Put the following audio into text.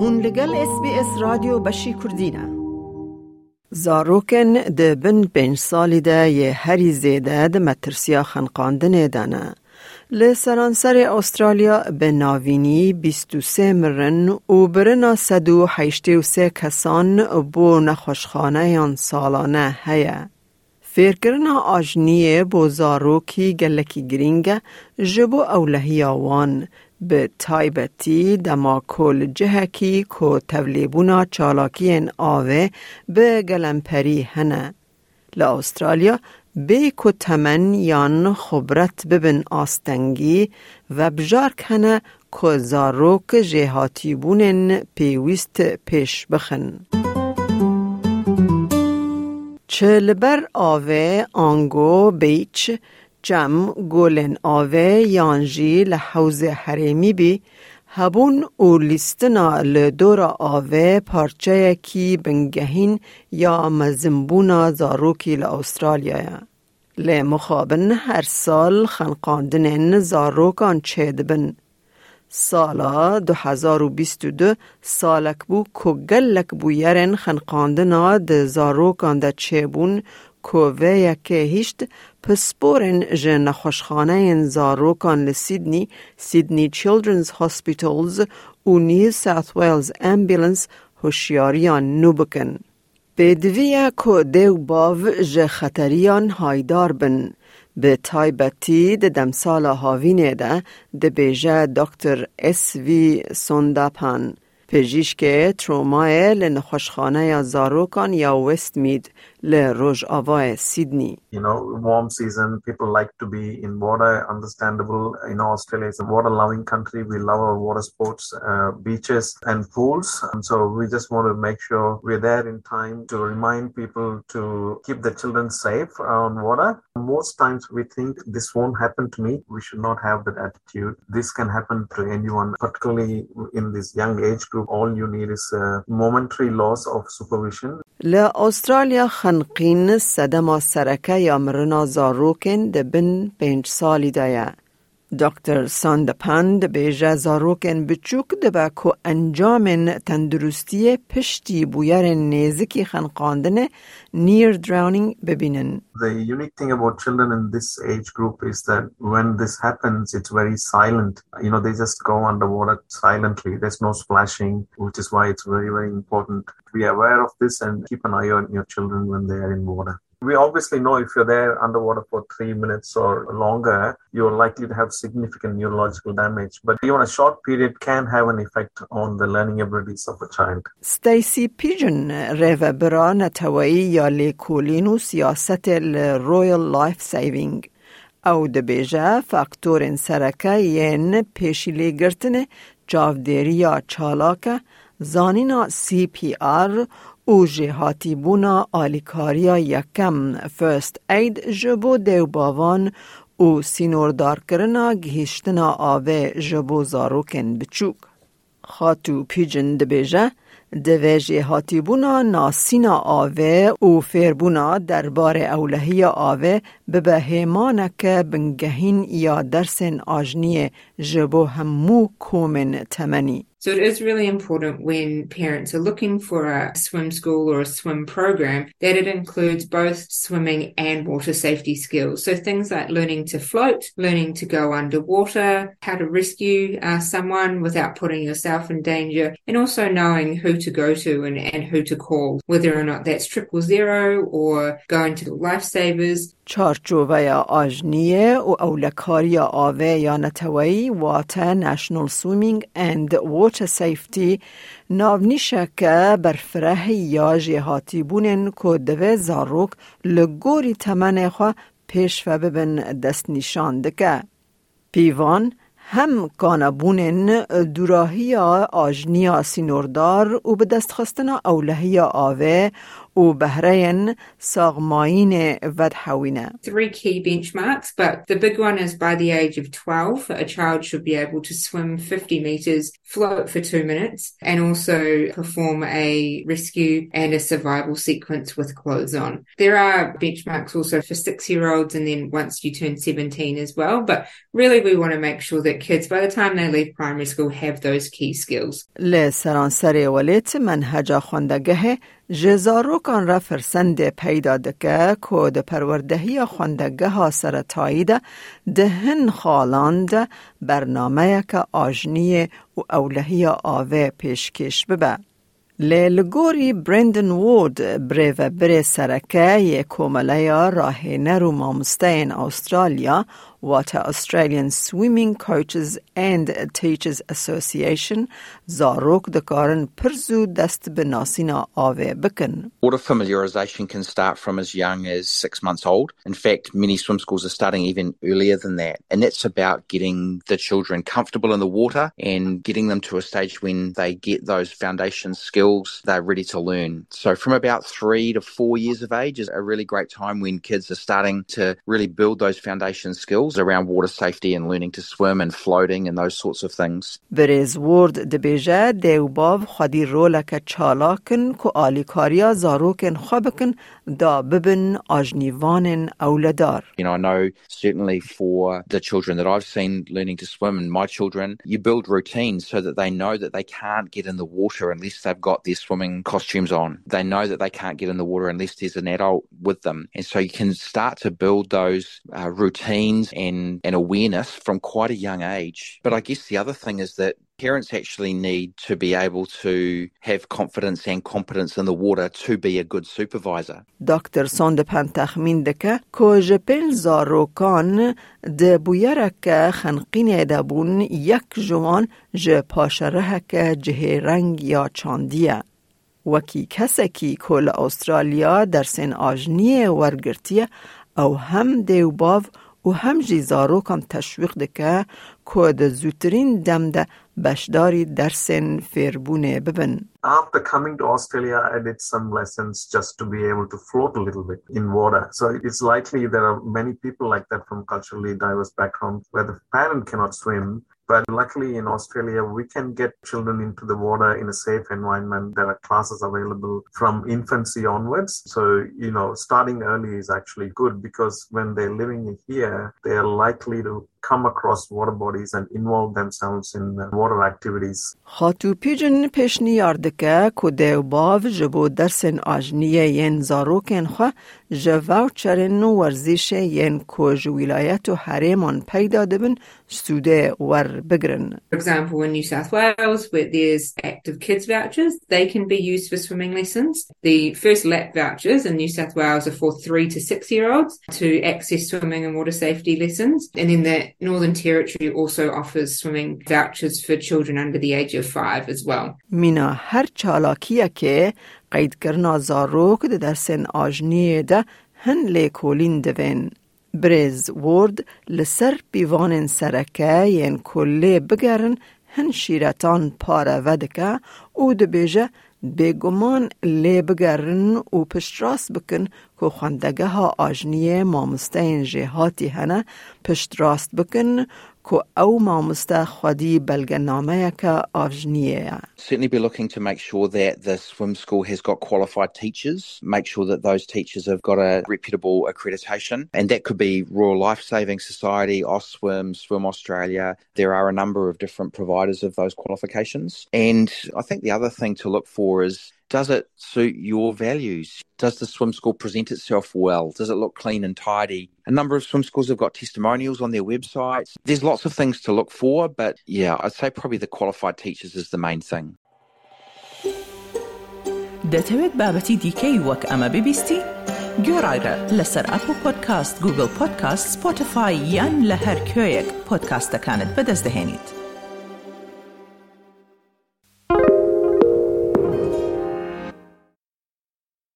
هون لگل اس بی اس رادیو بشی کردینه زاروکن ده بن پنج سالی ده یه هری زیده ده مترسیا خنقاندن دانه لسرانسر استرالیا به ناوینی 23 مرن و برنا سدو حیشتی و سه کسان بو نخوشخانه یان سالانه هیه. فیرکرنا آجنیه بو زاروکی گلکی گرینگه جبو اولهی آوان به تایبتی دما کل جهکی کو تولیبونا چالاکین آوه به گلمپری هنه. لا استرالیا بی کو تمن یان خبرت ببن آستنگی و بجار کنه که زاروک جهاتی بونن پیویست پیش بخن. چه لبر آوه آنگو بیچ جم گولن آوه یانجی لحوز حریمی بی هبون او لیستنا لدور آوه پارچه کی بنگهین یا مزمبونا زاروکی لأسترالیا لی مخابن هر سال خنقاندن زاروکان چه دبن. سالا 2022 سالک بو که گلک بو یرن خنقاندنا ده زاروکان ده چه بون که یکه هیشت پسپورن جه نخوشخانه زاروکان لسیدنی سیدنی چیلدرنز هاسپیتالز و نیو ساوث ویلز امبیلنس هوشیاریان نو بکن. بدویه که دیو باو جه خطریان هایدار بن به تایبتی د دمسال هاوینه ده ده بیجه دکتر اس وی سونداپان پژیشک ترومای لنخوشخانه زاروکان یا وست مید لروج آوای سیدنی You know, warm season, people like to be in water, understandable. You know, Australia is a water loving country. We love our water sports, uh, beaches and pools. And so we just want to make sure we're there in time to remind people to keep the children safe on water. Most times we think this won't happen to me. We should not have that attitude. This can happen to anyone, particularly in this young age group. All you need is a momentary loss of supervision. لأسترالیا خنقین سدما سرکه یا مرنا زاروکن ده بن پنج سالی دایه. دکتر ساندپند بیجه زاروکن بچوک ده با که انجام تندرستی پشتی بویر نیزکی خنقاندن نیر دراونینگ ببینن. The unique thing about children in this age group is that when this happens, it's very silent. You know, they just go underwater silently. There's no splashing, which is why it's very, very important to be aware of this and keep an eye on your children when they are in water. We obviously know if you're there underwater for three minutes or longer, you're likely to have significant neurological damage. But even a short period can have an effect on the learning abilities of a child. ستیسی پیجن ریو برا نتوایی یا لیکولین و سیاست رویل لایف سیوینگ او دبیجه فاکتور سرکه ین پیشیلی گرتن جاودیری یا چالاکه زانینا سی پی آر اوجی هاتی بونا آلیکاریا یکم. فرست اید جبو دو باوان. او سینور دار سینوردارکرنا گهیشتنا آوه جبو زارو کن بچوک. خاتو پیجن دبیجه. جهاتی بونا ناسینا آوه. بونا درباره دربار اولهی آوه. ببهیمانه که بنگهین یا درسن آجنی جبو همو کومن تمنی. So it is really important when parents are looking for a swim school or a swim program that it includes both swimming and water safety skills. So things like learning to float, learning to go underwater, how to rescue uh, someone without putting yourself in danger, and also knowing who to go to and, and who to call, whether or not that's triple zero or going to lifesavers. چارچوبه آجنیه و اولکاری آوه یا نتوی واتا نشنل سویمینگ اند ووتر سیفتی ناونیشه که برفره یا جهاتی بونن که دوه زاروک لگوری تمن خوا پیش و ببن دست نشان دکه. پیوان هم کانبونن دوراهی آجنیا سینوردار و به دست خستن اولهی آوه و بهرين ساغماين ودحوينة. Three key benchmarks, but the big one is by the age of 12, a child should be able to swim 50 meters, float for two minutes, and also perform a rescue and a survival sequence with clothes on. There are benchmarks also for six year olds and then once you turn 17 as well, but really we want to make sure that kids by the time they leave primary school have those key skills. لسرانسر ولید منهج خواندگه جزاروکان را فرسند پیدا دکه که ده پروردهی خواندگه ها سرطایی ده دهن خالاند برنامه که آجنی و اولهی آوه پیشکش ببه. لگوری برندن وورد بره و بره سرکه یک کومله راه نرو مامستین استرالیا what Australian Swimming Coaches and Teachers Association za rokdekarën për zu ave. Water familiarisation can start from as young as six months old. In fact, many swim schools are starting even earlier than that. And that's about getting the children comfortable in the water and getting them to a stage when they get those foundation skills they're ready to learn. So from about three to four years of age is a really great time when kids are starting to really build those foundation skills skills around water safety and learning to swim and floating and those sorts of things. You know, I know certainly for the children that I've seen learning to swim and my children, you build routines so that they know that they can't get in the water unless they've got their swimming costumes on. They know that they can't get in the water unless there's an adult with them. And so you can start to build those uh, routines and, and awareness from quite a young age. But I guess the other thing is that parents actually need to be able to have confidence and competence in the water to be a good supervisor. دکتر ساندپن تخمین دکه که جپل زاروکان ده بویرک خنقین دبون یک جوان جه پاشره که جه رنگ یا چاندیه. وکی کسکی کل استرالیا در سن آجنی ورگرتیه او هم دیوباو و هم جی زاروکان تشویق دکه که ده زودترین دم ده بشداری درسن فیربونه ببن. After coming to Australia, I did some lessons just to be able to float a little bit in water. So it's likely there are many people like that from culturally diverse backgrounds where the parent cannot swim But luckily in Australia, we can get children into the water in a safe environment. There are classes available from infancy onwards. So, you know, starting early is actually good because when they're living here, they are likely to come across water bodies and involve themselves in water activities. خاتو پیجن پیشنیار دکه که دیو باو جبو درسن آجنیه ین زاروکن خوا جواو چرن ورزش ین که جویلایت و حریمان پیدا دبن سوده ور بگرن. For example, in New South Wales, where there's active kids vouchers, they can be used for swimming lessons. The first lap vouchers in New South Wales are for three to six year olds to access swimming and water safety lessons. And then the Northern Territory also offers swimming vouchers for children under the age of five as well. مینا هر چالاکیه که قید کرنا زاروک ده درسن آجنیه ده هن لیکولین دوین. برز ورد لسر بیوان سرکه ین کله بگرن هن شیرتان پاره ودکه او ده بیجه بگمان لی بگرن و پشت راست بکن که خواندگه ها آجنیه مامستین جهاتی هنه. پشت راست بکن او خودی Certainly be looking to make sure that the swim school has got qualified teachers, make sure that those teachers have got a reputable accreditation, and that could be Royal Life Saving Society, AUSTSWIM, Swim Australia. There are a number of different providers of those qualifications. And I think the other thing to look for is does it suit your values? Does the swim school present itself well? Does it look clean and tidy? A number of swim schools have got testimonials on their websites. There's lots of things to look for, but yeah, I'd say probably the qualified teachers is the main thing. دەتەوێت بابەتی دیکەی وەک ئەمە ببیستی؟ گۆڕایرە لەسەر ئەپ و پۆدکاست گوگل پۆدکاست سپۆتفاای یان لە هەر کوێیەک پۆدکاستەکانت بەدەستدەێنیت.